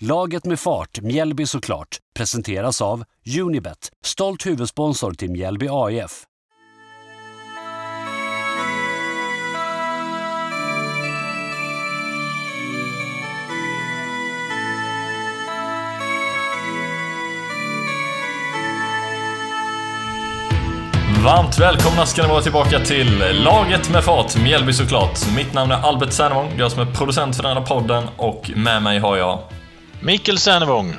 Laget med fart, Mjällby såklart, presenteras av Unibet, stolt huvudsponsor till Mjällby AIF. Varmt välkomna ska ni vara tillbaka till Laget med fart, Mjällby såklart. Mitt namn är Albert Sernevång, jag som är producent för den här podden och med mig har jag Mikael Sernevång.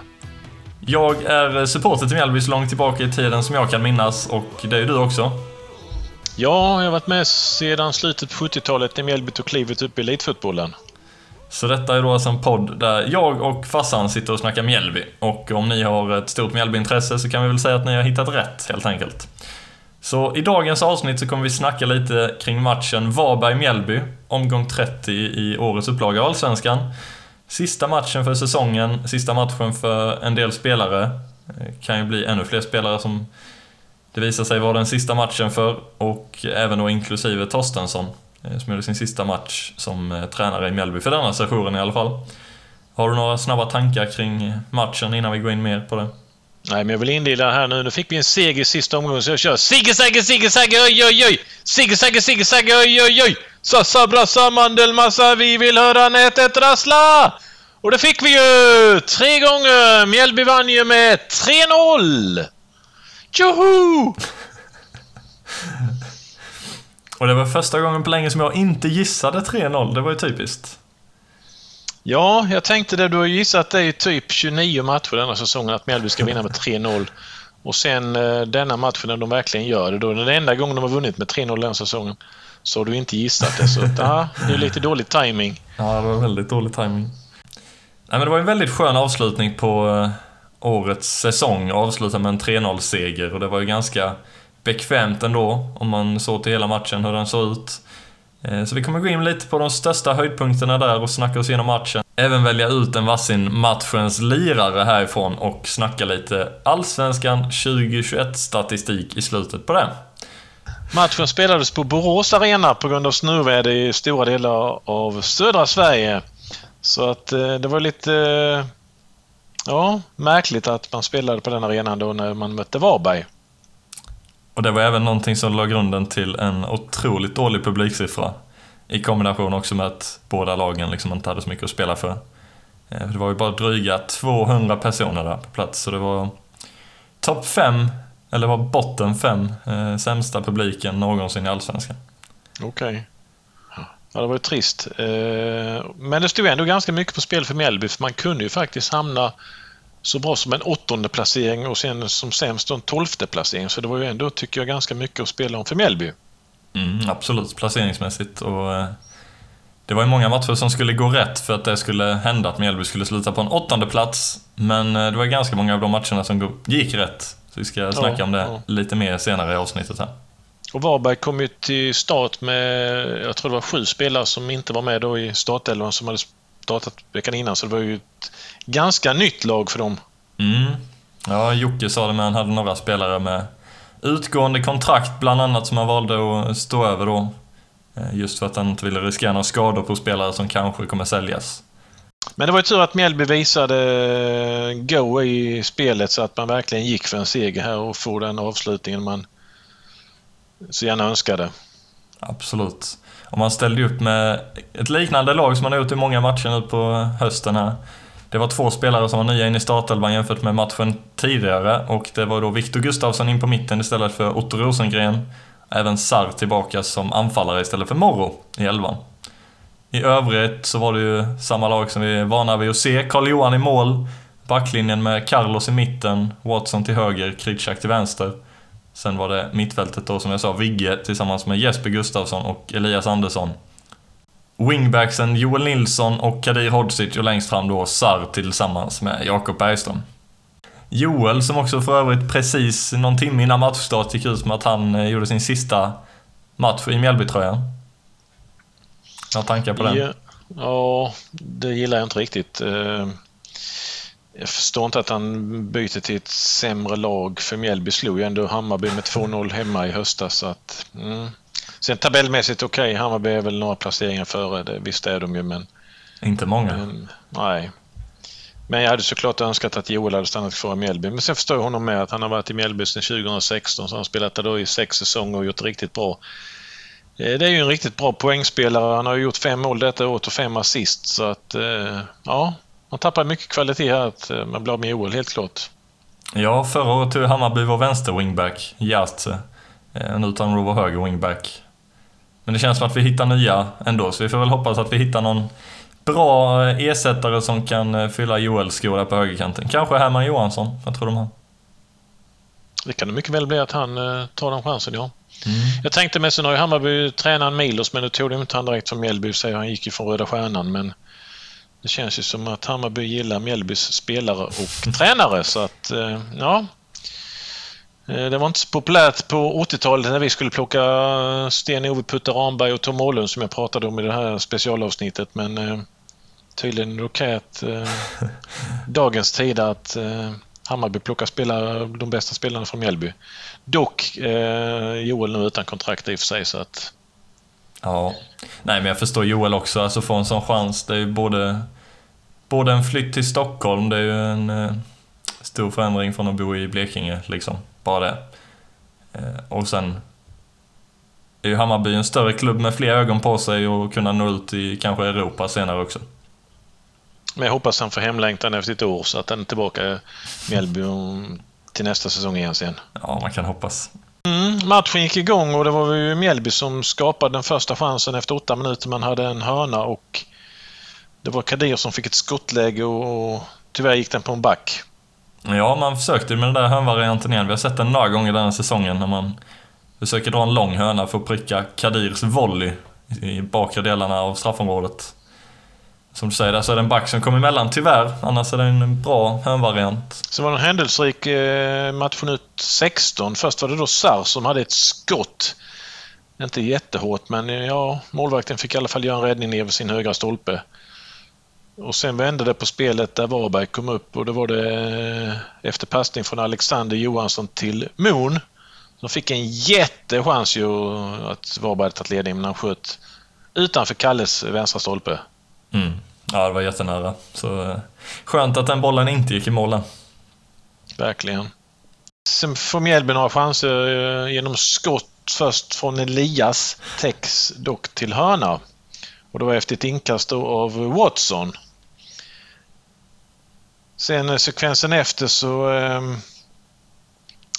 Jag är supporter till Mjällby så långt tillbaka i tiden som jag kan minnas och det är ju du också. Ja, jag har varit med sedan slutet på 70-talet när Mjällby tog klivet upp i elitfotbollen. Så detta är då alltså en podd där jag och farsan sitter och snackar Mjällby. Och om ni har ett stort Mjällbyintresse så kan vi väl säga att ni har hittat rätt helt enkelt. Så i dagens avsnitt så kommer vi snacka lite kring matchen Varberg-Mjällby, omgång 30 i årets upplaga av Allsvenskan. Sista matchen för säsongen, sista matchen för en del spelare. Det kan ju bli ännu fler spelare som det visar sig vara den sista matchen för och även då inklusive Torstensson eh, som gjorde sin sista match som eh, tränare i Mjällby för denna sessionen i alla fall. Har du några snabba tankar kring matchen innan vi går in mer på det? Nej, men jag vill inleda här nu. Nu fick vi en seger i sista omgången så jag kör Sigge Sagge Sigge Sagge oj oj oj! Sigge Sagge Sigge Sagge oj oj oj! Sassa brassa mandelmassa vi vill höra nätet rassla! Och det fick vi ju! Tre gånger! Mjällby vann ju med 3-0! Tjoho! Och det var första gången på länge som jag inte gissade 3-0. Det var ju typiskt. Ja, jag tänkte det. Du har gissat det i typ 29 matcher denna säsongen att Mjällby ska vinna med 3-0. Och sen eh, denna matchen när de verkligen gör det, då är det den enda gången de har vunnit med 3-0 den säsongen. Så har du inte gissat det, så ja, det är lite dålig timing. Ja, det var väldigt dålig timing. Nej, men det var en väldigt skön avslutning på eh, årets säsong. Avsluta med en 3-0-seger och det var ju ganska bekvämt ändå om man såg till hela matchen hur den såg ut. Eh, så vi kommer gå in lite på de största höjdpunkterna där och snacka oss igenom matchen. Även välja ut en varsin matchens lirare härifrån och snacka lite Allsvenskan 2021-statistik i slutet på det. Matchen spelades på Borås Arena på grund av snöväder i stora delar av södra Sverige. Så att eh, det var lite eh, ja, märkligt att man spelade på den arenan då när man mötte Varberg. Och det var även någonting som la grunden till en otroligt dålig publiksiffra. I kombination också med att båda lagen liksom inte hade så mycket att spela för. Eh, det var ju bara dryga 200 personer där på plats, så det var topp 5, eller var botten 5, eh, sämsta publiken någonsin i Allsvenskan. Okej. Okay. Ja, det var ju trist. Eh, men det stod ändå ganska mycket på spel för Mjällby, för man kunde ju faktiskt hamna så bra som en åttonde placering och sen som sämst en tolfte placering. Så det var ju ändå, tycker jag, ganska mycket att spela om för Mjällby. Mm, absolut, placeringsmässigt. Och, eh, det var ju många matcher som skulle gå rätt för att det skulle hända att Mjällby skulle sluta på en åttonde plats. Men eh, det var ganska många av de matcherna som gick rätt. Så vi ska snacka ja, om det ja. lite mer senare i avsnittet här. Och Varberg kom ju till start med, jag tror det var sju spelare som inte var med då i startelvan som hade startat veckan innan. Så det var ju ett ganska nytt lag för dem. Mm. Ja, Jocke sa det med han hade några spelare med utgående kontrakt bland annat som han valde att stå över då. Eh, just för att han inte ville riskera några skador på spelare som kanske kommer säljas. Men det var ju tur att Mjällby visade go i spelet så att man verkligen gick för en seger här och få den avslutningen man så gärna önskade. Absolut. Och man ställde upp med ett liknande lag som man har gjort i många matcher nu på hösten här. Det var två spelare som var nya in i startelvan jämfört med matchen tidigare och det var då Viktor Gustafsson in på mitten istället för Otto Rosengren. Även Sarr tillbaka som anfallare istället för Morro i elvan. I övrigt så var det ju samma lag som vi är vana vid att se. Karl-Johan i mål, backlinjen med Carlos i mitten, Watson till höger, Kritschak till vänster. Sen var det mittfältet då som jag sa, Vigge tillsammans med Jesper Gustafsson och Elias Andersson. Wingbacksen Joel Nilsson och Kadir Hodzic och längst fram då Sarr tillsammans med Jakob Bergström. Joel, som också för övrigt precis någon timme innan matchstart gick ut med att han eh, gjorde sin sista match i Mjällbytröjan. Några tankar på den? Ja, ja, det gillar jag inte riktigt. Eh, jag förstår inte att han byter till ett sämre lag för Mjällby slog ju ändå Hammarby med 2-0 hemma i höstas. Så att, mm. Sen tabellmässigt okej, okay, Hammarby är väl några placeringar före, det, visst är de ju men... Inte många? Men, nej. Men jag hade såklart önskat att Joel hade stannat kvar i Mjällby. Men sen förstår jag honom med att han har varit i Mjällby sedan 2016 så han har spelat där då i sex säsonger och gjort riktigt bra. Eh, det är ju en riktigt bra poängspelare. Han har gjort fem mål detta året och fem assist. Så att, eh, ja, man tappar mycket kvalitet här att eh, man blir av med Joel, helt klart. Ja, förra året tog Hammarby vår vänster wingback, Järtse. Nu tar de vår höger wingback. Men det känns som att vi hittar nya ändå, så vi får väl hoppas att vi hittar någon bra ersättare som kan fylla Joels skor där på högerkanten. Kanske Herman Johansson, vad tror du om han? Det kan det mycket väl bli att han tar den chansen, ja. Mm. Jag tänkte mig, sen har ju Hammarby tränaren Milos, men nu tog de inte han direkt från Mjällby, säger han gick ju från Röda Stjärnan, men det känns ju som att Hammarby gillar Mjällbys spelare och tränare, så att eh, ja. Eh, det var inte så populärt på 80-talet när vi skulle plocka Sten-Ove Putte Ramberg och Tom Åhlund som jag pratade om i det här specialavsnittet, men eh, tydligen är det okej att eh, dagens tid att eh, Hammarby plockar spelare, de bästa spelarna från Mjällby. Dock eh, Joel nu utan kontrakt i och för sig så att... Ja. Nej men jag förstår Joel också, alltså få en sån chans. Det är ju både, både en flytt till Stockholm, det är ju en eh, stor förändring från att bo i Blekinge liksom. Bara det. Eh, och sen är ju Hammarby en större klubb med fler ögon på sig och kunna nå ut i kanske Europa senare också. Men jag hoppas han får hemlängtan efter ett år så att han är tillbaka i Mjällby till nästa säsong igen sen. Ja, man kan hoppas. Mm, matchen gick igång och det var ju Mjällby som skapade den första chansen efter åtta minuter. Man hade en hörna och det var Kadir som fick ett skottläge och tyvärr gick den på en back. Ja, man försökte med den där hörnvarianten igen. Vi har sett den några gånger den här säsongen när man försöker dra en lång hörna för att pricka Kadirs volley i bakre delarna av straffområdet. Som du säger, där så är det en back som kommer emellan tyvärr. Annars är det en bra hörnvariant. Sen var det en händelserik eh, match från ut 16. Först var det då Sar som hade ett skott. Inte jättehårt, men eh, ja, målvakten fick i alla fall göra en räddning ner vid sin högra stolpe. Och sen vände det på spelet där Varberg kom upp och då var det eh, efter passning från Alexander Johansson till Moon. Som fick en jättechans ju att Varberg hade tagit ledningen men han sköt utanför Kalles vänstra stolpe. Mm. Ja, det var jättenära. Så eh, skönt att den bollen inte gick i målen. Verkligen. Sen får Mjällby några chanser eh, genom skott först från Elias. Täcks dock till hörna. Och det var efter ett inkast av Watson. Sen eh, sekvensen efter så... Ehm,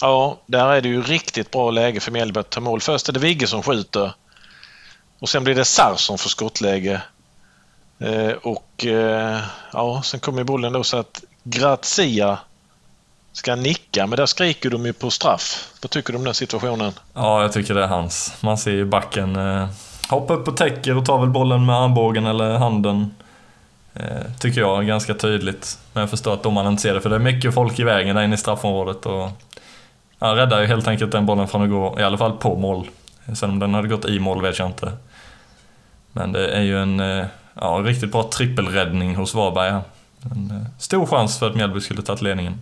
ja, där är det ju riktigt bra läge för Mjällby att ta mål. Först är det Vigge som skjuter. Och sen blir det Sar som får skottläge. Eh, och eh, ja, sen kommer bollen då så att Grazia ska nicka, men där skriker de ju på straff. Vad tycker du om den situationen? Ja, jag tycker det är hans. Man ser ju backen eh, hoppa upp och täcker och tar väl bollen med armbågen eller handen. Eh, tycker jag, ganska tydligt. Men jag förstår att domaren inte ser det, för det är mycket folk i vägen där inne i straffområdet. Och, han räddar ju helt enkelt den bollen från att gå, i alla fall på mål. Sen om den hade gått i mål vet jag inte. Men det är ju en eh, ja, riktigt bra trippelräddning hos Varberg. En eh, stor chans för att Mjällby skulle tagit ledningen.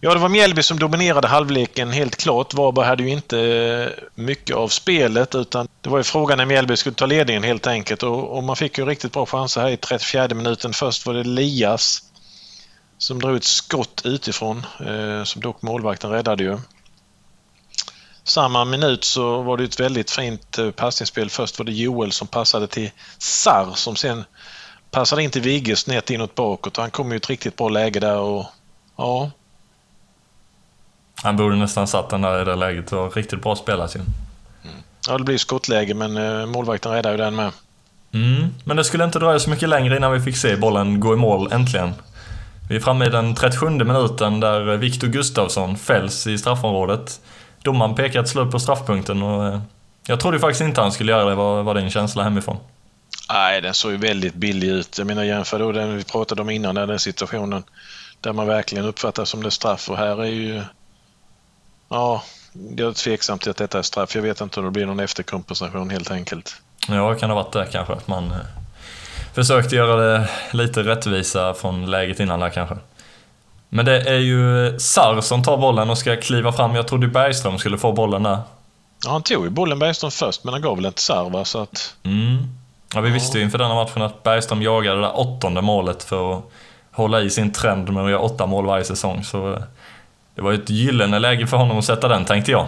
Ja, det var Mjällby som dominerade halvleken helt klart. Varberg hade ju inte eh, mycket av spelet utan det var ju frågan när Mjällby skulle ta ledningen helt enkelt och, och man fick ju riktigt bra chanser här i 34 minuten. Först var det Lias som drog ett skott utifrån eh, som dock målvakten räddade ju samma minut så var det ett väldigt fint eh, passningsspel. Först var det Joel som passade till Sar som sen passade in till Vigge snett inåt bakåt. Han kom ju ett riktigt bra läge där och ja. Han borde nästan satt den där i det läget. Det var riktigt bra spelat ju. Mm. Ja, det blir skottläge men eh, målvakten räddade ju den med. Mm, men det skulle inte dröja så mycket längre innan vi fick se bollen gå i mål äntligen. Vi är framme i den 37 minuten där Viktor Gustafsson fälls i straffområdet domaren pekade ett slut på straffpunkten och eh, jag trodde faktiskt inte han skulle göra det, var, var din känsla hemifrån. Nej, den såg ju väldigt billig ut. Jag menar jämför då den vi pratade om innan, den situationen där man verkligen uppfattar som det straff och här är ju... Ja, jag är tveksam till att detta är straff. Jag vet inte om det blir någon efterkompensation helt enkelt. Ja, kan ha varit det kanske. Att man eh, försökte göra det lite rättvisa från läget innan där kanske. Men det är ju Sar som tar bollen och ska kliva fram. Jag trodde Bergström skulle få bollen där. Ja, han tog ju bollen Bergström först, men han gav väl inte Sar va? Så att... Mm. Ja, vi visste ju inför denna matchen att Bergström jagade det där åttonde målet för att hålla i sin trend med att göra åtta mål varje säsong. Så eh, det var ett gyllene läge för honom att sätta den, tänkte jag.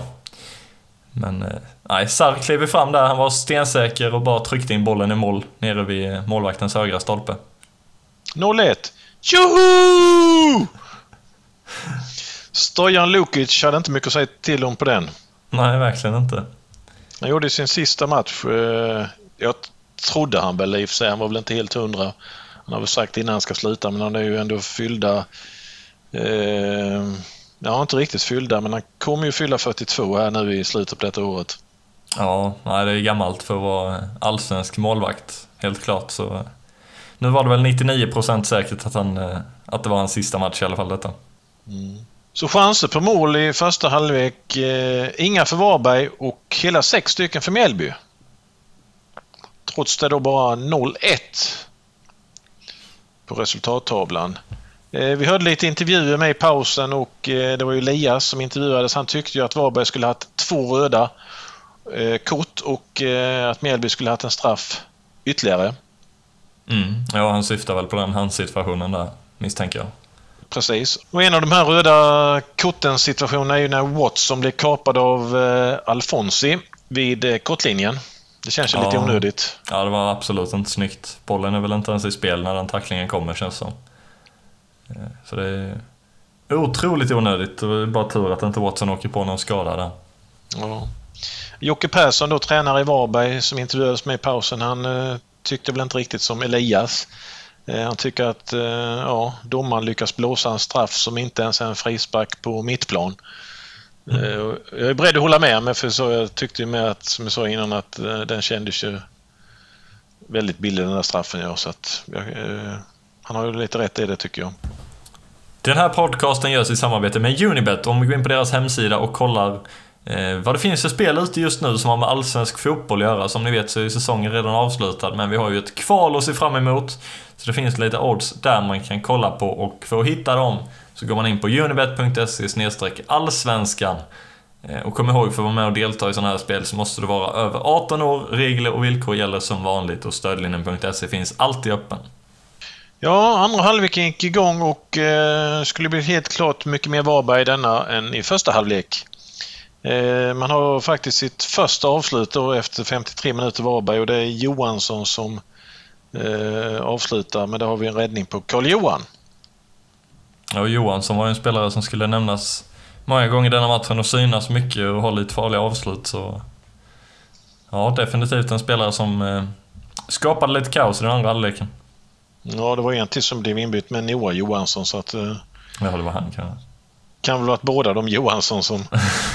Men eh, nej, Sarr klev fram där. Han var stensäker och bara tryckte in bollen i mål nere vid målvaktens högra stolpe. 0-1. Tjoho! Stojan Lukic hade inte mycket att säga till om på den. Nej, verkligen inte. Han gjorde sin sista match. eh, Jag trodde han väl i och för sig. Han var väl inte helt hundra. Han har väl sagt innan han ska sluta men han är ju ändå fyllda... Eh, ja, inte riktigt fyllda men han kommer ju fylla 42 här nu i slutet på detta året. Ja, nej, det är gammalt för att vara allsvensk målvakt, helt klart. Så nu var det väl 99% säkert att, han, eh, att det var hans sista match i alla fall detta. Så chanser på mål i första halvlek. Eh, inga för Varberg och hela sex stycken för Mjällby. Trots det då bara 0-1 på resultattavlan. Eh, vi hörde lite intervjuer med i pausen och eh, det var ju Elias som intervjuades. Han tyckte ju att Varberg skulle ha haft två röda eh, kort och att Mjällby skulle ha haft en straff ytterligare. Mm. Ja, han syftar väl på den handsituationen där, misstänker jag. Precis. Och en av de här röda kortens situationer är ju när Watson blir kapad av Alfonsi vid kortlinjen. Det känns ju lite Ja. onödigt. Ja, det var absolut inte snyggt. Bollen är väl inte ens i spel när den tacklingen kommer, känns som. Eh, Så det är otroligt onödigt. Det är bara tur att inte Watson åker på någon skada där. Ja. Jocke Persson, då tränare i Varberg, som intervjuades med i pausen, han eh, tyckte väl inte riktigt som Elias. Eh, han tycker att ja, domaren lyckas blåsa en straff som inte ens är en frispark på mittplan. Och jag är beredd att hålla med, men för så jag tyckte med att, som jag sa innan, att den kändes ju väldigt billig den där straffen. Ja, så att, jag, han har ju lite rätt i det tycker jag. Den här podcasten görs i samarbete med Unibet. Om vi går in på deras hemsida och kollar eh, vad det finns för spel ute just nu som har med allsvensk fotboll att göra. Som ni vet så är säsongen redan avslutad, men vi har ju ett kval att se fram emot. Så det finns lite odds där man kan kolla på och för att hitta dem så går man in på unibet.se allsvenskan. Eh, och kom ihåg, för att vara med och delta i sådana här spel så måste du vara över 18 år. Regler och villkor gäller som vanligt och stödlinjen.se finns alltid öppen. Ja, andra halvleken gick igång och eh, skulle bli helt klart mycket mer Varberg i denna än i första halvlek. Eh, man har faktiskt sitt första avslut då efter 53 minuter Varberg och det är Johansson som eh, avslutar men där har vi en räddning på Karl-Johan. Ja, Johansson var ju en spelare som skulle nämnas många gånger i denna matchen och synas mycket och ha lite farliga avslut. Så... Ja, definitivt en spelare som eh, skapade lite kaos i den andra halvleken. Ja, det var en till som blev inbytt med Noah Johansson så att eh, Ja, det var han kanske. kan väl varit båda de Johansson som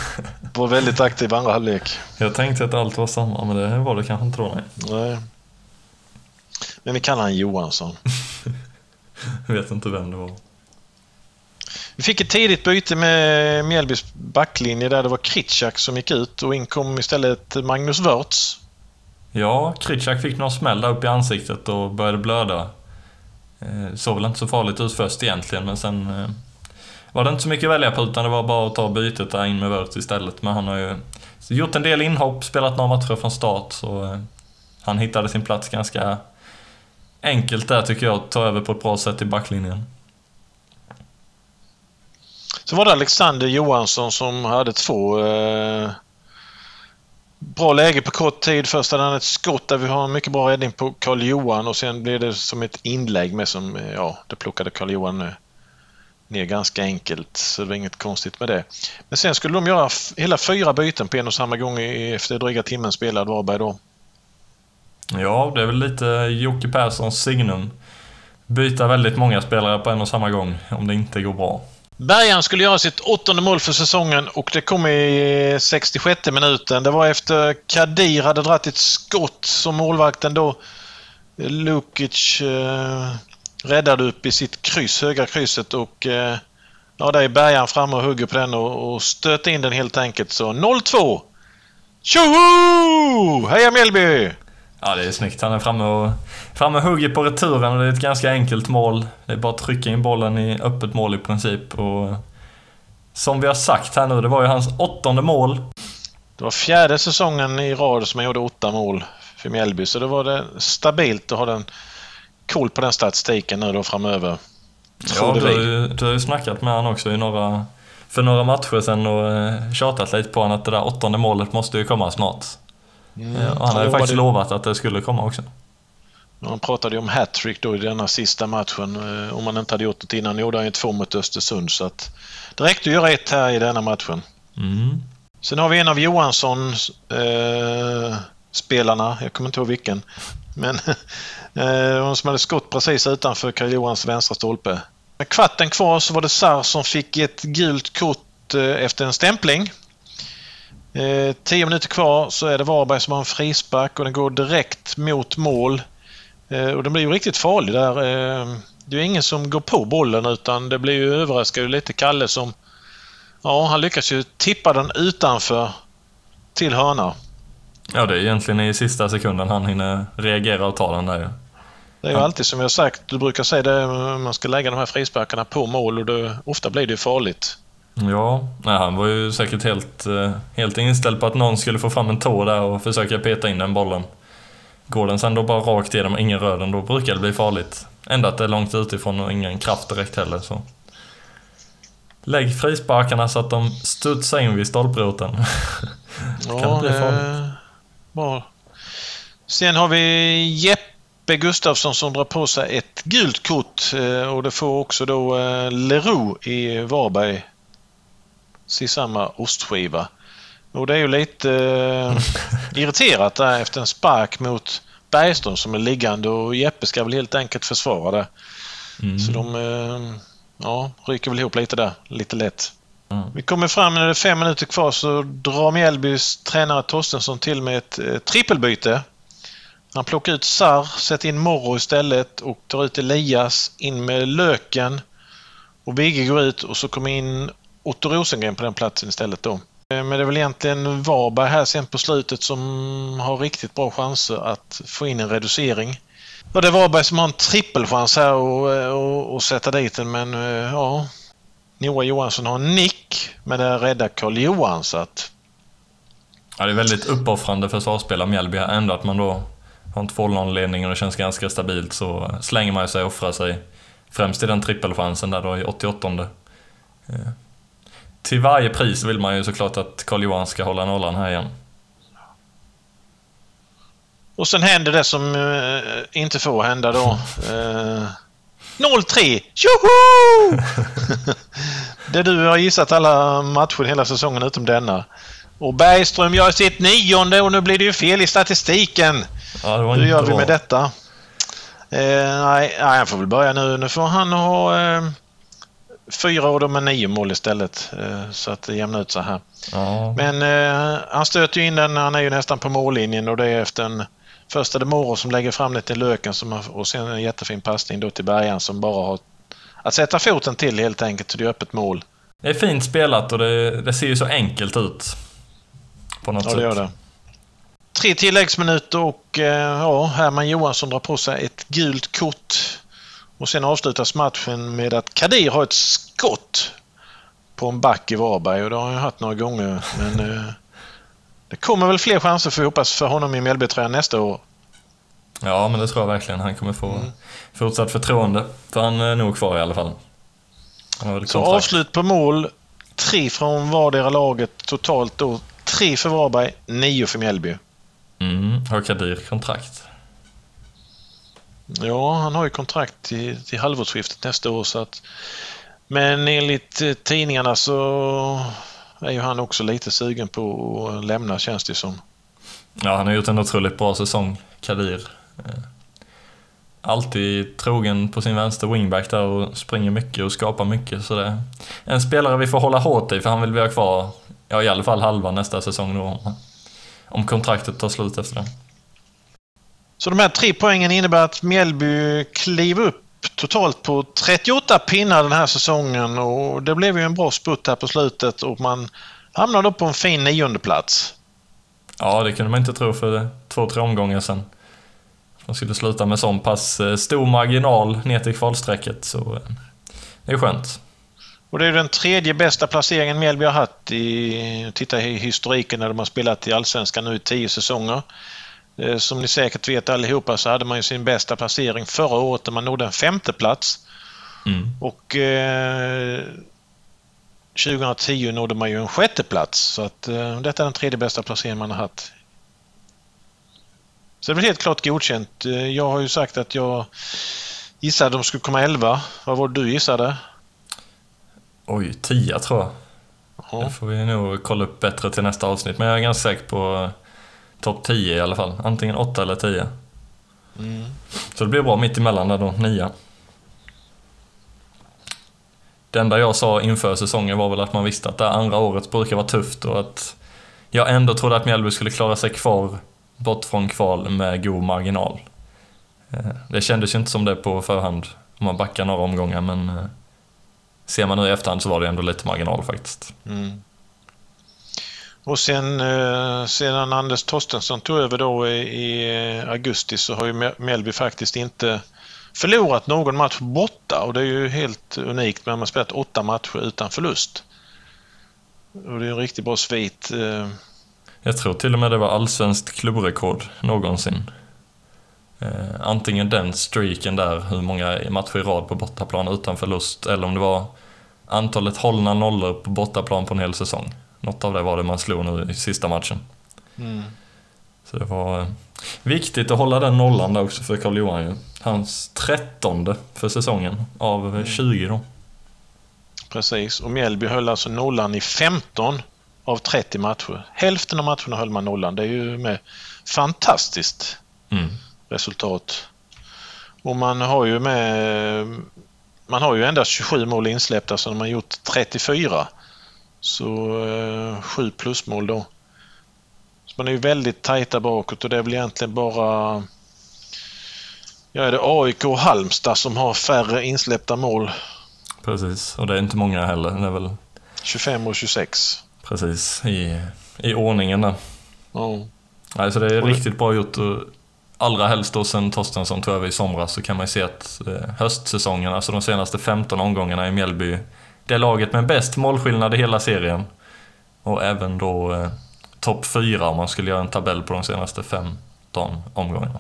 var väldigt aktiva andra halvlek. Jag tänkte att allt var samma, men det var det kanske inte då, nej. Men vi kallar han Johansson. Jag vet inte vem det var. Vi fick ett tidigt byte med Mjällbys backlinje där det var Kritschak som gick ut och in kom istället Magnus Wörths. Ja, Kritschak fick någon smäll där upp i ansiktet och började blöda. Eh, såg väl inte så farligt ut först egentligen, men sen eh, var det inte så mycket att välja på utan det var bara att ta bytet där in med Wörth istället. Men han har ju gjort en del inhopp, spelat några matcher från start, så eh, han hittade sin plats ganska enkelt där tycker jag, att ta över på ett bra sätt i backlinjen. Så var det Alexander Johansson som hade två eh, bra läge på kort tid. Först hade han ett skott där vi har en mycket bra räddning på Karl Johan och sen blev det som ett inlägg med som, eh, ja, det plockade Karl Johan eh, ner ganska enkelt. Så det var inget konstigt med det. Men sen skulle de göra hela fyra byten på en och samma gång efter dryga timmen spelad Varberg då. Ja, det är väl lite Jocke Perssons signum. Byta väldigt många spelare på en och samma gång, om det inte går bra. Bergan skulle göra sitt åttonde mål för säsongen och det kom i 66 minuten. Det var efter Kadir hade dragit ett skott som målvakten då eh, Lukic eh, räddade upp i sitt kryss, högra krysset och eh, ja, där är Bergan framme och hugger på den och, och stöter in den helt enkelt. Så 0-2! Tjoho! Heja Mjällby! Ja, det är snyggt. Han är framme och, framme och hugger på returen och det är ett ganska enkelt mål. Det är bara att trycka in bollen i öppet mål i princip. Och som vi har sagt här nu, det var ju hans åttonde mål. Det var fjärde säsongen i rad som han gjorde åtta mål för Mjällby, så då var det stabilt att ha den koll på den statistiken nu då framöver. Ja, du du har ju snackat med honom också i några, för några matcher sedan och eh, tjatat lite på honom att det där åttonde målet måste ju komma snart. Mm. Eh, och han har ju faktiskt lovat att det skulle komma också. Han pratade ju om hattrick då i denna sista matchen. Eh, om han inte hade gjort det innan gjorde han ju två mot Östersund. Så att det räckte att göra ett här i denna matchen. Mm. Sen har vi en av Johanssons eh, spelarna, jag kommer inte ihåg vilken. Men eh, hon som hade skott precis utanför Karl Johans vänstra stolpe. Med kvarten kvar så var det Sar som fick ett gult kort eh, efter en stämpling. Eh, tio minuter kvar så är det Varberg som har en frispark och den går direkt mot mål. Eh, och den blir ju riktigt farlig där. Eh, det är ingen som går på bollen utan det blir ju överraskande lite Kalle som... Ja, han lyckas ju tippa den utanför till hörna. Ja, det är egentligen i sista sekunden han hinner reagera och ta den där ju. Det är ju alltid som jag sagt, du brukar säga det, man ska lägga de här frisparkarna på mål och det, ofta blir det ju farligt. Ja, nej, han var ju säkert helt, eh, helt inställd på att någon skulle få fram en tå där och försöka peta in den bollen. Går den sen då bara rakt igenom och ingen rör den, då brukar det bli farligt. Ändå att det är långt utifrån och ingen kraft direkt heller. Så. Lägg frisparkarna så att de studsar in vid stolproten. Ja, kan det bli farligt. bra. Sen har vi Jeppe Gustafsson som drar på sig ett gult kort eh, och det får också då eh, Leroux i Varberg i samma ostskiva. Och det är ju lite eh, irriterat där efter en spark mot Bergström som är liggande och Jeppe ska väl helt enkelt försvara det. Mm. Så de eh, ja, ryker väl ihop lite där, lite lätt. Mm. Vi kommer fram när det är fem minuter kvar så drar Mjällbys tränare Torstensson till med ett eh, trippelbyte. Han plockar ut Sar, sätter in Morro istället och tar ut Elias, in med Löken. Och Vigge går ut och så kommer in Otto Rosengren på den platsen istället då. Eh, men det är väl egentligen Varberg här sen på slutet som har riktigt bra chanser att få in en reducering. Och det är Varberg som har en trippelchans här och, eh, och, och sätta dit den men eh, ja. Noah Johansson har en nick men det räddar Karl Johan så att Ja, det är väldigt uppoffrande försvarsspelare Mjällby här. Ändå att man då har en 2-0-ledning och det känns ganska stabilt så slänger man sig och offrar sig. Främst i den trippelchansen där då i 88. Till varje pris vill man ju såklart att Karl Johan ska hålla nollan här igen. Och sen händer det som eh, inte får hända då. Eh, 0-3! Tjoho! det du har gissat alla matcher hela säsongen utom denna. Och Bergström gör sitt nionde och nu blir det ju fel i statistiken. Ja, Hur gör vi bra. med detta? Eh, nej, nej, han får väl börja nu. Nu får han ha eh, fyra och de är nio mål istället. Eh, så att det jämnar ut så här. Ja. Men eh, han stöter ju in den. Han är ju nästan på mållinjen och det är efter en Först är det Moro som lägger fram det till Löken som och sen en jättefin passning då till Bergan som bara har att sätta foten till helt enkelt så det är öppet mål. Det är fint spelat och det, det ser ju så enkelt ut. På något Ja, sätt. det gör det. Tre tilläggsminuter och eh, ja, Herman Johansson drar på sig ett gult kort. Och sen avslutas matchen med att Kadir har ett skott på en back i Varberg och det har han haft några gånger. Men eh, det kommer väl fler chanser vi hoppas för honom i Mjällbytröjan nästa år. Ja, men det tror jag verkligen. Han kommer få Mm. fortsatt förtroende. För han är nog kvar i alla fall. Så avslut på mål. Tre från vardera laget totalt då. Tre för Varberg, nio för Mjällby. Mm, har Kadir kontrakt? Ja, han har ju kontrakt till, till halvårsskiftet nästa år så att... Men enligt eh, tidningarna så är ju han också lite sugen på att lämna känns det som. Ja, han har gjort en otroligt bra säsong, Kadir. Eh, alltid trogen på sin vänster wingback där och springer mycket och skapar mycket. Så det är en spelare vi får hålla hårt i för han vill vi ha kvar, ja i alla fall halva nästa säsong då. Om kontraktet tar slut efter det. Så de här tre poängen innebär att Mjällby kliver upp totalt på 38 pinnar den här säsongen och det blev ju en bra sputt här på slutet och man hamnar då på en fin nionde plats. Ja, det kunde man inte tro för två, tre omgångar sedan. De skulle sluta med sån pass eh, stor marginal ner till kvalstrecket, så eh, det är skönt. Och det är den tredje bästa placeringen Mjällby har haft i, titta i historiken när de har spelat i Allsvenskan nu i tio säsonger. Eh, Som ni säkert vet allihopa så hade man ju sin bästa placering förra året när man nådde en femte plats. Mm. Och eh, 2010 nådde man ju en sjätteplats så att eh, detta är den tredje bästa placeringen man har haft. Så det blir helt klart godkänt. Eh, Jag har ju sagt att jag gissade att de skulle komma 11. Vad var det du gissade? Oj, 10 tror jag. Ja. Det får vi nog kolla upp bättre till nästa avsnitt. Men jag är ganska säker på topp 10 i alla fall. Antingen 8 eller 10. Mm. Så det blir bra mitt emellan där då, 9. Det enda jag sa inför säsongen var väl att man visste att det andra året brukar vara tufft och att jag ändå trodde att Mjällby skulle klara sig kvar bort från kval med god marginal. Eh, Det kändes ju inte som det på förhand om man backar några omgångar men eh, ser man nu i efterhand så var det ändå lite marginal faktiskt. Mm. Och sen eh, sedan Anders Torstensson tog över då i, eh, augusti så har ju Melby faktiskt inte förlorat någon match borta och det är ju helt unikt. Man har spelat åtta matcher utan förlust. Och det är en riktigt bra svit. Eh. Jag tror till och med det var allsvenskt klubbrekord någonsin. Antingen den streaken där, hur många matcher i rad på bortaplan utan förlust, eller om det var antalet hållna nollor på bortaplan på en hel säsong. Något av det var det man slog nu i sista matchen. Mm. Så det var eh, viktigt att hålla den nollan där också för Karl Johan ju. Hans trettonde för säsongen av eh, 20 då. Precis. Och Mjällby höll alltså nollan i 15 av 30 matcher. Hälften av matcherna höll man nollan. Det är ju med fantastiskt Mm. resultat. Och man har ju med man har ju endast 27 mål insläppta så de har gjort 34. Så eh, 7 plusmål då. Så man är ju väldigt tajta bakåt och det är väl egentligen bara Ja, är det AIK och Halmstad som har färre insläppta mål? Precis, och det är inte många heller. Det är väl 25 och 26. precis i, i ordningen där. Ja. Nej, så det är Och det- riktigt bra gjort. Och allra helst då sen Torstensson tog över i somras så kan man ju se att eh, höstsäsongen, alltså de senaste 15 omgångarna i Mjällby, det laget med bäst målskillnad i hela serien. Och även då eh, topp 4 om man skulle göra en tabell på de senaste 15 omgångarna.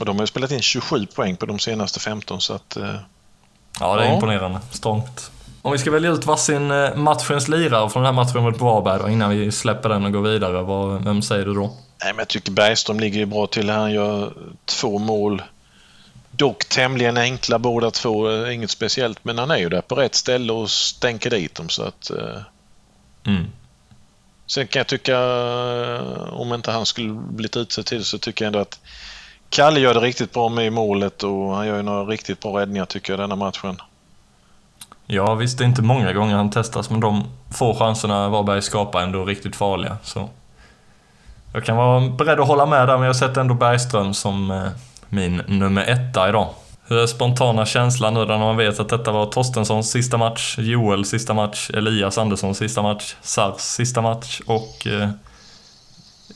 Och de har ju spelat in 27 poäng på de senaste 15 så att... Eh, Ja, det är Ja. imponerande. Strångt. Om vi ska välja ut varsin eh, matchens lirare från den här matchen mot Varberg då, innan vi släpper den och går vidare, vad, vem säger du då? nej, men jag tycker Bergström ligger ju bra till. Han gör två mål. Dock tämligen enkla båda två. eh, Inget speciellt. Men han är ju där på rätt ställe och stänker dit dem så att... Eh, Mm. Sen kan jag tycka, eh, om inte han skulle blivit utsedd till så tycker jag ändå att Kalle gör det riktigt bra med i målet och han gör ju några riktigt bra räddningar tycker jag denna matchen. Ja, visst det är inte många gånger han testas, men de få chanserna Varberg skapar ändå riktigt farliga. Så jag kan vara beredd att hålla med där, men jag sätter ändå Bergström som min nummer etta idag. Hur är spontana känslan nu när man vet att detta var Torstenssons sista match, Joels sista match, Elias Anderssons sista match, Sars sista match och eh,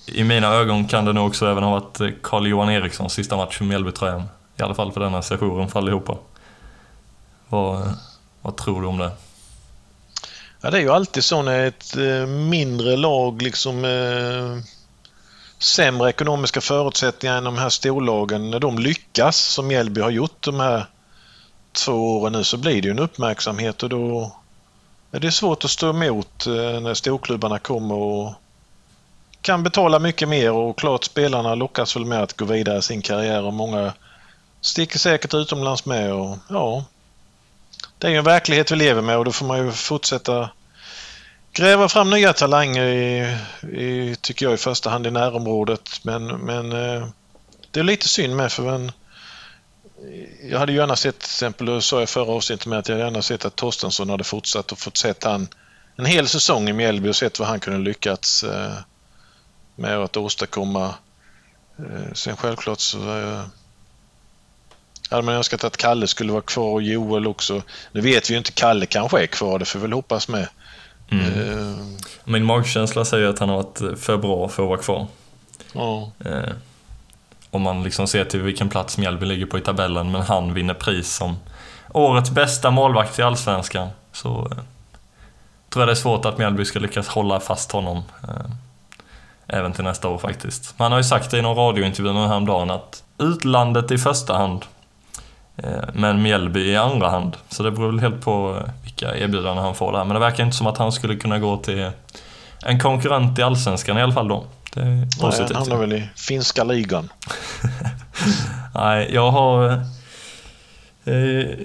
i mina ögon kan det nog också även ha varit eh, Carl-Johan Erikssons sista match för Mjällbytröjan. I alla fall för denna sessionen för allihopa. Vad, vad tror du om det? Ja, det är ju alltid så när ett eh, mindre lag liksom eh, sämre ekonomiska förutsättningar än de här storlagen, när de lyckas som Mjällby har gjort de här två åren nu så blir det ju en uppmärksamhet och då är det svårt att stå emot eh, när storklubbarna kommer och kan betala mycket mer och klart spelarna lockas väl med att gå vidare i sin karriär och många sticker säkert utomlands med och ja, det är ju en verklighet vi lever med och då får man ju fortsätta gräva fram nya talanger i, i tycker jag i första hand i närområdet. Men, men eh, det är lite synd med för en, jag hade gärna sett till exempel, det sa jag förra avsnittet med att jag gärna sett att Torstensson hade fortsatt och fått sett han en hel säsong i Mjällby och sett vad han kunde lyckats eh, med att åstadkomma. Eh, sen självklart så hade man önskat att Kalle skulle vara kvar och Joel också. Nu vet vi ju inte, Kalle kanske är kvar, det får vi väl hoppas med. Mm. Eh, Min magkänsla säger att han har varit för bra för att vara kvar. ja. Eh, om man liksom ser till vilken plats Mjällby ligger på i tabellen, men han vinner pris som årets bästa målvakt i Allsvenskan. Så eh, tror jag det är svårt att Mjällby ska lyckas hålla fast honom. Eh, även till nästa år faktiskt. Man har ju sagt det i någon radiointervju nu häromdagen att utlandet i första hand. Eh, Men Mjällby i andra hand. Så det beror väl helt på eh, vilka erbjudanden han får där. Men det verkar inte som att han skulle kunna gå till en konkurrent i Allsvenskan i alla fall då. Det är Nej, han positivt. hamnar väl i finska ligan. Nej, jag har... Eh,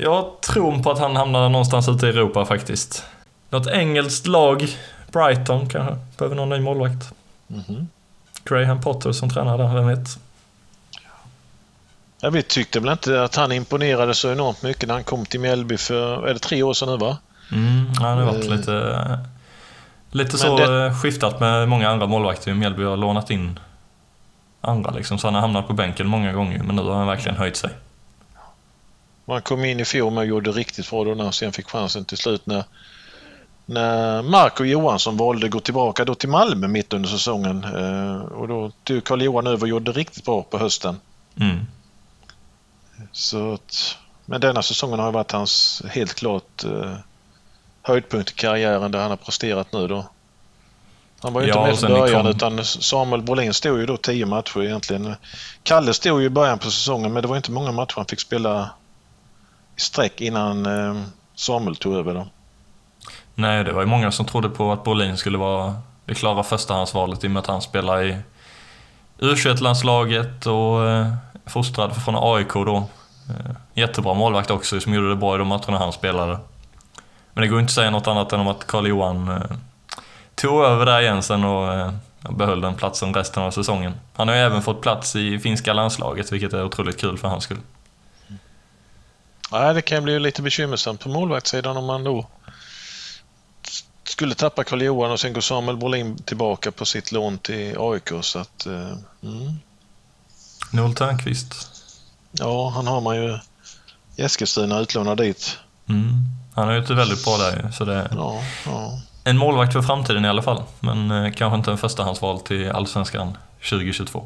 jag tron på att han hamnar någonstans ute i Europa faktiskt. Något engelskt lag, Brighton kanske, behöver någon ny målvakt. Mhm. Graham Potter som tränar där, vem vet? Ja, vi tyckte väl inte att han imponerade så enormt mycket när han kom till Mjällby för, är det tre år sedan nu va? Mm, ja, det har varit Eh. lite... Lite Men så det- eh, skiftat med många andra målvakter. Mjällby har lånat in andra liksom, så han har hamnat på bänken många gånger. Men nu har han verkligen höjt sig. Man kom in i fjol och gjorde riktigt bra då när han sen fick chansen till slut när, när Marco Johansson valde att gå tillbaka då till Malmö mitt under säsongen. Eh, och då tog Carl-Johan över och gjorde riktigt bra på hösten. Mm. Så att, men denna säsongen har varit hans helt klart eh, höjdpunkt i karriären där han har presterat nu då. Han var ju Ja, inte med från början kom- utan Samuel Brolin stod ju då tio matcher egentligen. Kalle stod ju i början på säsongen men det var inte många matcher han fick spela i sträck innan eh, Samuel tog över då. Nej, det var ju många som trodde på att Brolin skulle vara det klara förstahandsvalet i och med att han spelar i U21-landslaget och eh, fostrad från AIK då. Eh, jättebra målvakt också som gjorde det bra i de matcherna han spelade. Men det går inte att säga något annat än om att Karl-Johan eh, tog över där igen sen eh, och behöll den platsen resten av säsongen. Han har ju även fått plats i finska landslaget vilket är otroligt kul för hans skull. Ja det kan bli lite bekymmersamt på målvaktssidan om man då skulle tappa Carl-Johan och sen går Samuel Brolin tillbaka på sitt lån till AIK. Så att, mm. Noel Törnqvist. Ja, han har man ju i Eskilstuna utlånad dit. Mm. Han har gjort det väldigt bra där så det... Ja, ja. En målvakt för framtiden i alla fall, men eh, kanske inte en förstahandsval till Allsvenskan 2022.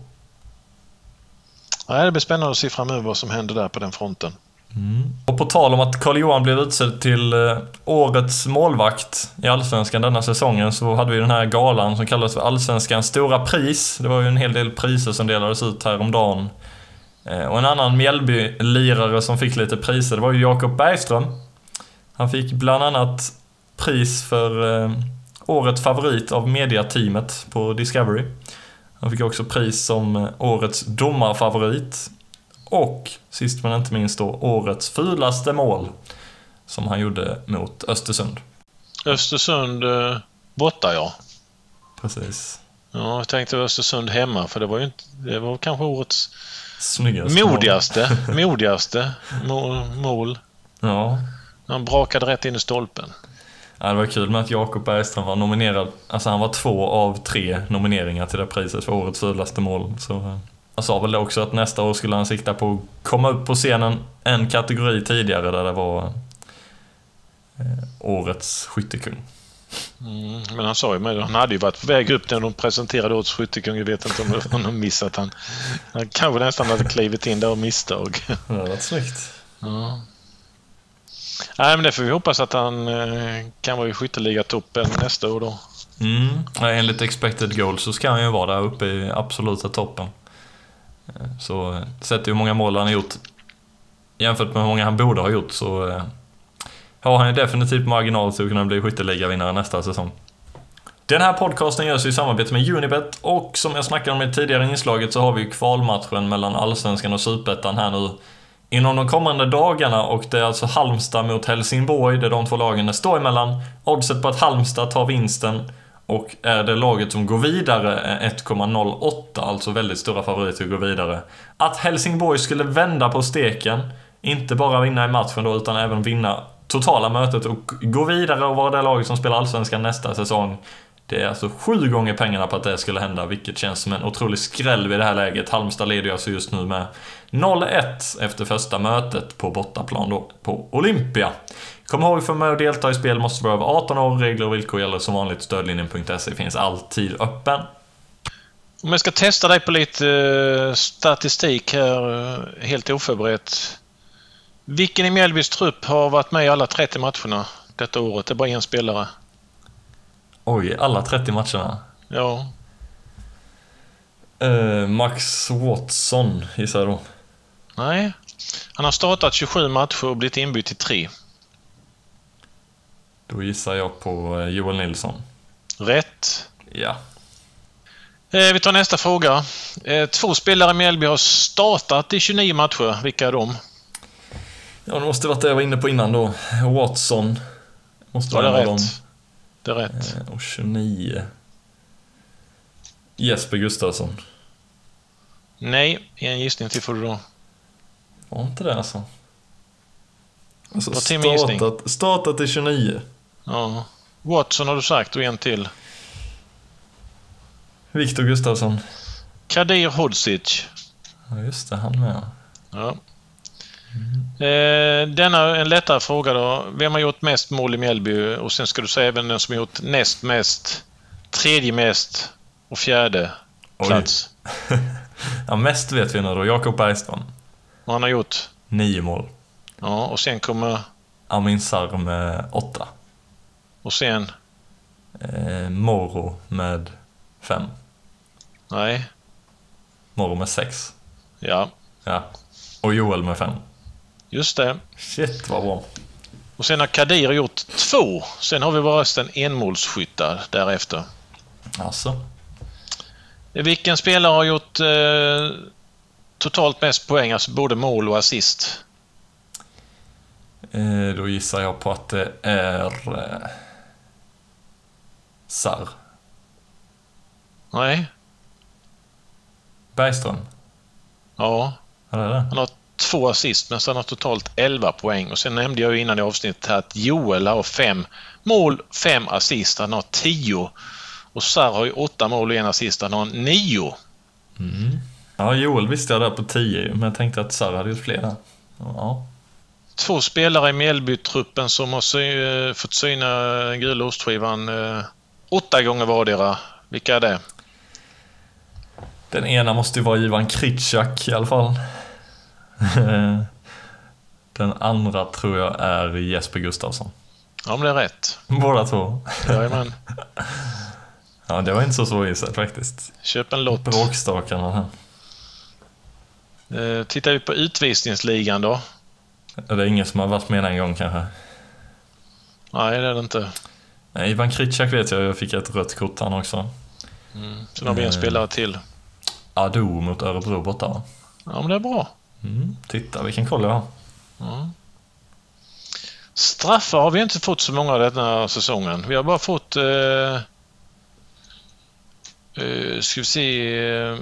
Nej, det blir spännande att se framöver vad som händer där på den fronten. Mm. Och på tal om att Carl-Johan blev utsedd till eh, årets målvakt i Allsvenskan denna säsongen så hade vi den här galan som kallades för Allsvenskans stora pris. Det var ju en hel del priser som delades ut häromdagen. Eh, och en annan Mjällby-lirare som fick lite priser, det var ju Jakob Bergström. Han fick bland annat pris för eh, årets favorit av mediateamet på Discovery. Han fick också pris som eh, årets domarfavorit. Och sist men inte minst då, årets fulaste mål. Som han gjorde mot Östersund. Östersund eh, borta, ja. Precis. Ja, jag tänkte Östersund hemma för det var ju inte, det var kanske årets Snyggaste mål. modigaste, modigaste mål. Ja. Han brakade rätt in i stolpen. ja, det var kul med att Jakob Bergström var nominerad. Alltså han var två av tre nomineringar till det priset för årets fulaste mål. Så han sa väl också att nästa år skulle han sikta på att komma upp på scenen en kategori tidigare där det var eh, årets skyttekung. Mm, men han sa ju med han hade ju varit på väg upp när de presenterade årets skyttekung. Jag vet inte om han har missat han. Han kanske nästan hade klivit in där av misstag. Det var snyggt. Ja. Nej, men det får vi hoppas att han eh, kan vara i skytteligatoppen nästa år då. Mm. Enligt expected goals så ska han ju vara där uppe i absoluta toppen. Så sett hur många mål han har gjort jämfört med hur många han borde ha gjort så eh, har han ju definitivt marginal till att kunna bli skytteligavinnare nästa säsong. Den här podcasten görs i samarbete med Unibet och som jag snackade om i tidigare inslaget så har vi ju kvalmatchen mellan Allsvenskan och Superettan här nu inom de kommande dagarna och det är alltså Halmstad mot Helsingborg, det är de två lagen det står emellan. Oddset på att Halmstad tar vinsten och är det laget som går vidare är 1,08, alltså väldigt stora favoriter att gå vidare. Att Helsingborg skulle vända på steken, inte bara vinna i matchen då utan även vinna totala mötet och gå vidare och vara det laget som spelar Allsvenskan nästa säsong. Det är alltså sju gånger pengarna på att det skulle hända, vilket känns som en otrolig skräll vid det här läget. Halmstad leder ju alltså just nu med 0-1 efter första mötet på bortaplan då, på Olympia. Kom ihåg, för med att delta i spel måste du vara över 18 år. Regler och villkor gäller som vanligt. Stödlinjen.se finns alltid öppen. Om jag ska testa dig på lite eh, statistik här, eh, helt oförberett. Vilken i Mjällbys trupp har varit med i alla 30 matcherna detta året? Det är bara en spelare. Oj, alla 30 matcherna. Ja, Eh, Max Watson gissar jag då. nej. Han har startat 27 matcher och blivit inbytt i tre. Då gissar jag på eh, Joel Nilsson. Rätt. Ja. Eh, vi tar nästa fråga. Eh, två spelare i Mjällby har startat i 29 matcher. Vilka är de? Ja, det måste varit det jag var inne på innan då. Watson. Måste Ja, det vara är rätt. Det är rätt. Och 29. Jesper Gustafsson. Nej, en gissning till får du då. Var inte det alltså? Alltså startat, startat i 29. Ja. Watson har du sagt och en till. Viktor Gustafsson. Kadir Hodzic. Ja, just det. Han med. Ja. Eh, denna en lättare fråga då. Vem har gjort mest mål i Mjällby? Och sen ska du säga även den som har gjort näst mest, tredje mest och fjärde Oj. plats. Ja, mest vet vi nu då. Jakob Bergström. Och han har gjort. Nio mål. Ja, och sen kommer... Amin Sarr med åtta. Och sen... Eh, Moro med fem. Nej. Moro med sex. Ja, Ja. Och Joel med fem. just det. Shit vad bra. Och sen har Kadir gjort två. Sen har vi bara resten enmålsskyttar därefter. Alltså. Vilken spelare har gjort eh, totalt mest poäng, alltså både mål och assist? Eh, då gissar jag på att det är... Eh, Sarr. Nej? Bergström. Ja, det det. han har två assist men så har totalt 11 poäng. Och sen nämnde jag ju innan i avsnittet här att Joel har fem mål, fem assist. Han har 10. Och Sarr har ju åtta mål och en assist. Han har nio. Ja, Joel visste jag där på 10 ju, men jag tänkte att Sarr hade gjort fler där. Ja. Två spelare i Mjällby-truppen som har sy fått syna gula ostskivan eh, åtta gånger vardera. Vilka är det? Den ena måste ju vara Ivan Kritschak i alla fall. Den andra tror jag är Jesper Gustafsson. Ja, men det är rätt. Båda två. Jajamän. Ja, det var inte så svårgissat faktiskt. Köp en lott. Bråkstakarna här. Eh, tittar vi på utvisningsligan då? Det är ingen som har varit med en gång kanske. Nej, det är det inte. Nej, Ivan Kritschak vet jag, jag fick ett rött kort han också. Sen har vi en Eh. spelare till. Ado mot Örebro borta va? Ja, men det är bra. Mm, titta vilken koll jag har. Ja. Straffar har vi inte fått så många den här säsongen. Vi har bara fått... Eh, eh, ska vi se... Eh,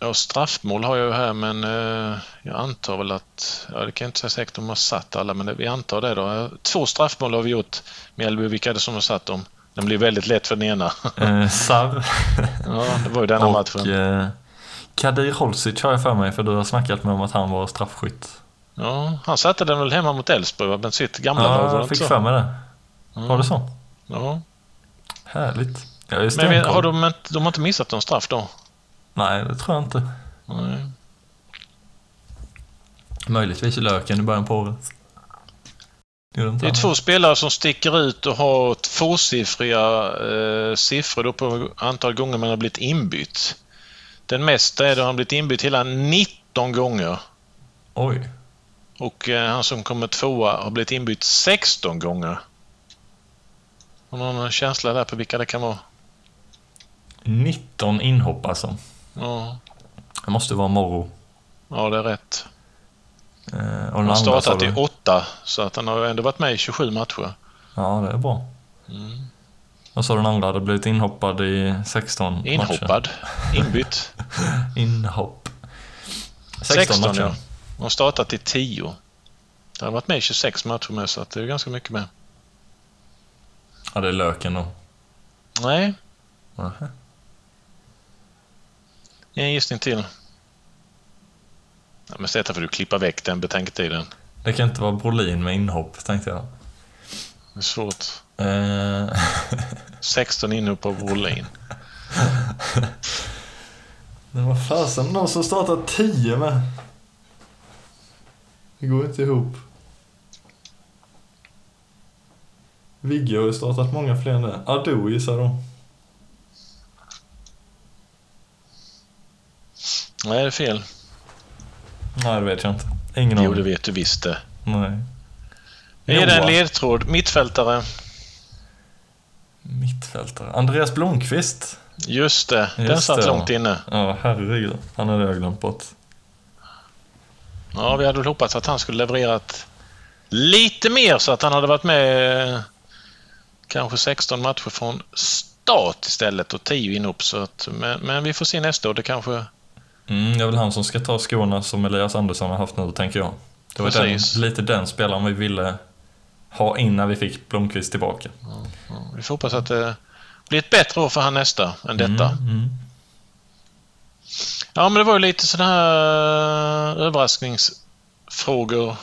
ja, straffmål har jag ju här men eh, jag antar väl att... Ja, det kan jag inte säga säkert om de har satt alla men vi antar det då. Eh, Två straffmål har vi gjort. Mjällby, vilka är det som har satt dem? Den blir väldigt lätt för den ena. Eh, Sarr ja, det var ju denna och matchen. eh, Kadir Holsic har jag för mig för du har snackat med om att han var straffskytt. Ja, han satte den väl hemma mot Elfsborg, men sitt gamla lag var Ja, jag fick för mig det. Var det så? Ja. Härligt. Jag är Men har de, inte- de har inte missat någon straff då? Nej, det tror jag inte. Nej. Möjligtvis löken i början på året. Gjorde inte Det är två spelare som sticker ut och har tvåsiffriga eh, siffror då på antal gånger man har blivit inbytt. Den mesta är då han blivit inbytt hela 19 gånger. Oj. Och eh, han som kommer tvåa har blivit inbytt 16 gånger. Har någon känsla där på vilka det kan vara? 19 inhopp alltså. Ja, Det måste vara Morro. ja det är rätt. Eh, Han har sa startat i åtta, så att han har ändå varit med i 27 matcher. Ja, det är bra. Mm. Och så den andra hade blivit inhoppad i 16 matcher. Inhoppad, inbytt. Inhopp. 16, 16 matcher. ja. De har startat i 10. Det har varit med i 26 matcher med, så att det är ganska mycket med. Ja, det är löken då. Nej. En gissning till. Ja, men detta får du klippa väck den betänketiden. Det kan inte vara Brolin med inhopp, tänkte jag. Det är svårt. Eh, 16 inhopp av Brolin. Men vad fasen, någon som startar 10 med. Det går inte ihop. Vigge har ju startat många fler än det. Ado gissar de. Nej, det är fel. Nej, det vet jag inte. Ingen Jo, det aning. vet du visst det. Nej. Är det en ledtråd? Mittfältare? Mittfältare. Andreas Blomqvist. Just det, den Just satt det, långt ja. inne. Ja, herregud. Han hade jag glömt bort. Ja, vi hade väl hoppats att han skulle levererat lite mer så att han hade varit med eh, kanske 16 matcher från start istället och 10 inhopp. Så att, men, men vi får se nästa år. Det kanske... Mm, det är väl han som ska ta skorna som Elias Andersson har haft nu, tänker jag. Det var den, lite den spelaren vi ville ha in när vi fick Blomqvist tillbaka. ja, Vi får hoppas att det blir ett bättre år för han nästa än detta. Mm, mm. Ja, men det var ju lite sådana här eh, överraskningsfrågor.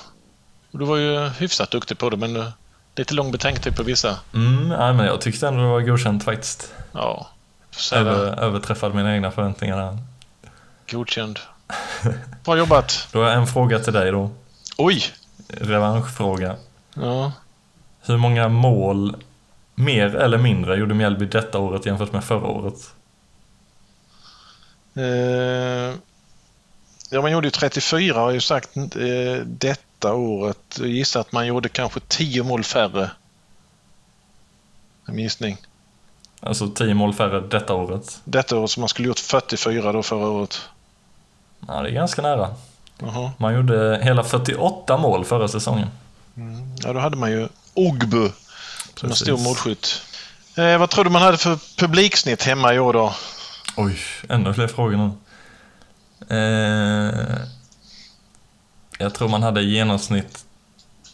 Du var ju hyfsat duktig på det, men eh, lite lång betänketid på vissa. Mm, nej, men jag tyckte ändå det var godkänt faktiskt. Ja. Över, överträffade mina egna förväntningar där. Godkänd. Bra jobbat. Då har jag en fråga till dig då. Oj! Revanschfråga. Ja. Hur många mål, mer eller mindre, gjorde Mjällby detta året jämfört med förra året? Eh, ja, man gjorde ju 34 har jag ju sagt eh, detta året. Jag gissar att man gjorde kanske 10 mål färre. En gissning. Alltså 10 mål färre detta året. Detta året som man skulle gjort 44 då förra året. Ja, det är ganska nära. Jaha. Man gjorde hela 48 mål förra säsongen. Ja, då hade man ju Ogbu som en stor målskytt. Eh, vad tror du man hade för publiksnitt hemma i år då? Oj, ännu fler frågor nu. Eh, jag tror man hade i genomsnitt...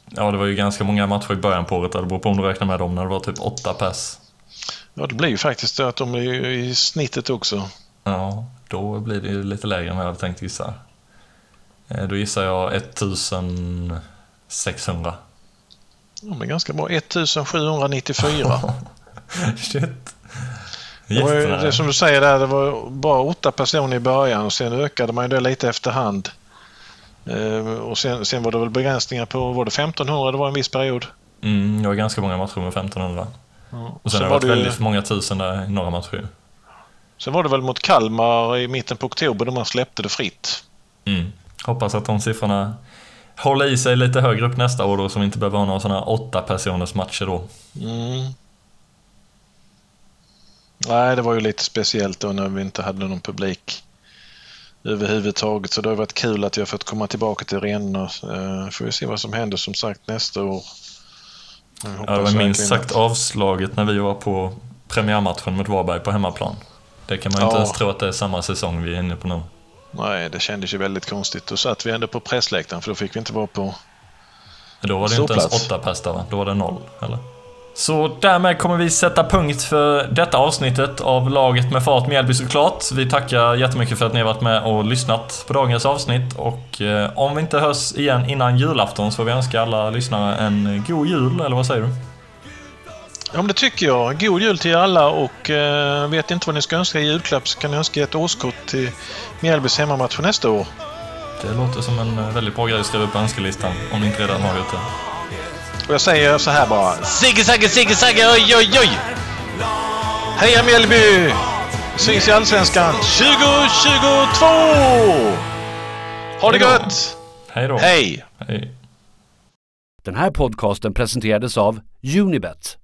Ja, det var ju ganska många matcher i början på året. Det beror på om du räknar med dem när det var typ åtta pass. Ja, det blir ju faktiskt det att de är i snittet också. Ja, då blir det ju lite lägre än vad jag hade tänkt gissa. Eh, då gissar jag 1600. Ja, men ganska bra. 1794. Shit. Det var ju det som du säger där, det var bara åtta personer i början och sen ökade man ju det lite efterhand. Eh, och sen, sen var det väl begränsningar på, var det 1500 det var en viss period? Mm, det var ganska många matcher med 1500. Och sen, sen, det var det väldigt många tusen där i några matcher. Sen var det väl mot Kalmar i mitten på oktober då man släppte det fritt. Mm. Hoppas att de siffrorna håller i sig lite högre upp nästa år då, så vi inte behöver ha några sådana åtta personers matcher då. Mm. Nej, det var ju lite speciellt då när vi inte hade någon publik överhuvudtaget. Så det har varit kul att jag fått komma tillbaka till arenorna. Eh, får vi se vad som händer som sagt nästa år. Ja, det var minst sagt avslaget när vi var på premiärmatchen mot Varberg på hemmaplan. Det kan man ju inte Ja. ens tro att det är samma säsong vi är inne på nu. Nej, det kändes ju väldigt konstigt. Då satt vi ändå på pressläktaren för då fick vi inte vara på... Då var det inte ens åtta pers där va? Då var det noll, eller? Så därmed kommer vi sätta punkt för detta avsnittet av Laget med fart Mjällby såklart. Vi tackar jättemycket för att ni har varit med och lyssnat på dagens avsnitt och eh, om vi inte hörs igen innan julafton så får vi önska alla lyssnare en god jul, eller vad säger du? Ja, men det tycker jag. God jul till alla och eh, vet inte vad ni ska önska i julklapp så kan ni önska ett årskort till Mjällbys hemmamatch för nästa år. Det låter som en eh, väldigt bra grej att skriva upp på önskelistan om ni inte redan har gjort det. Och jag säger så här bara. Sigge, Sagge, Sigge, Sagge, oj, oj, oj! Heja Mjällby! Syns i Allsvenskan 2022! Ha det gött! Hej då! Hej! Hej. Den här podcasten presenterades av Unibet,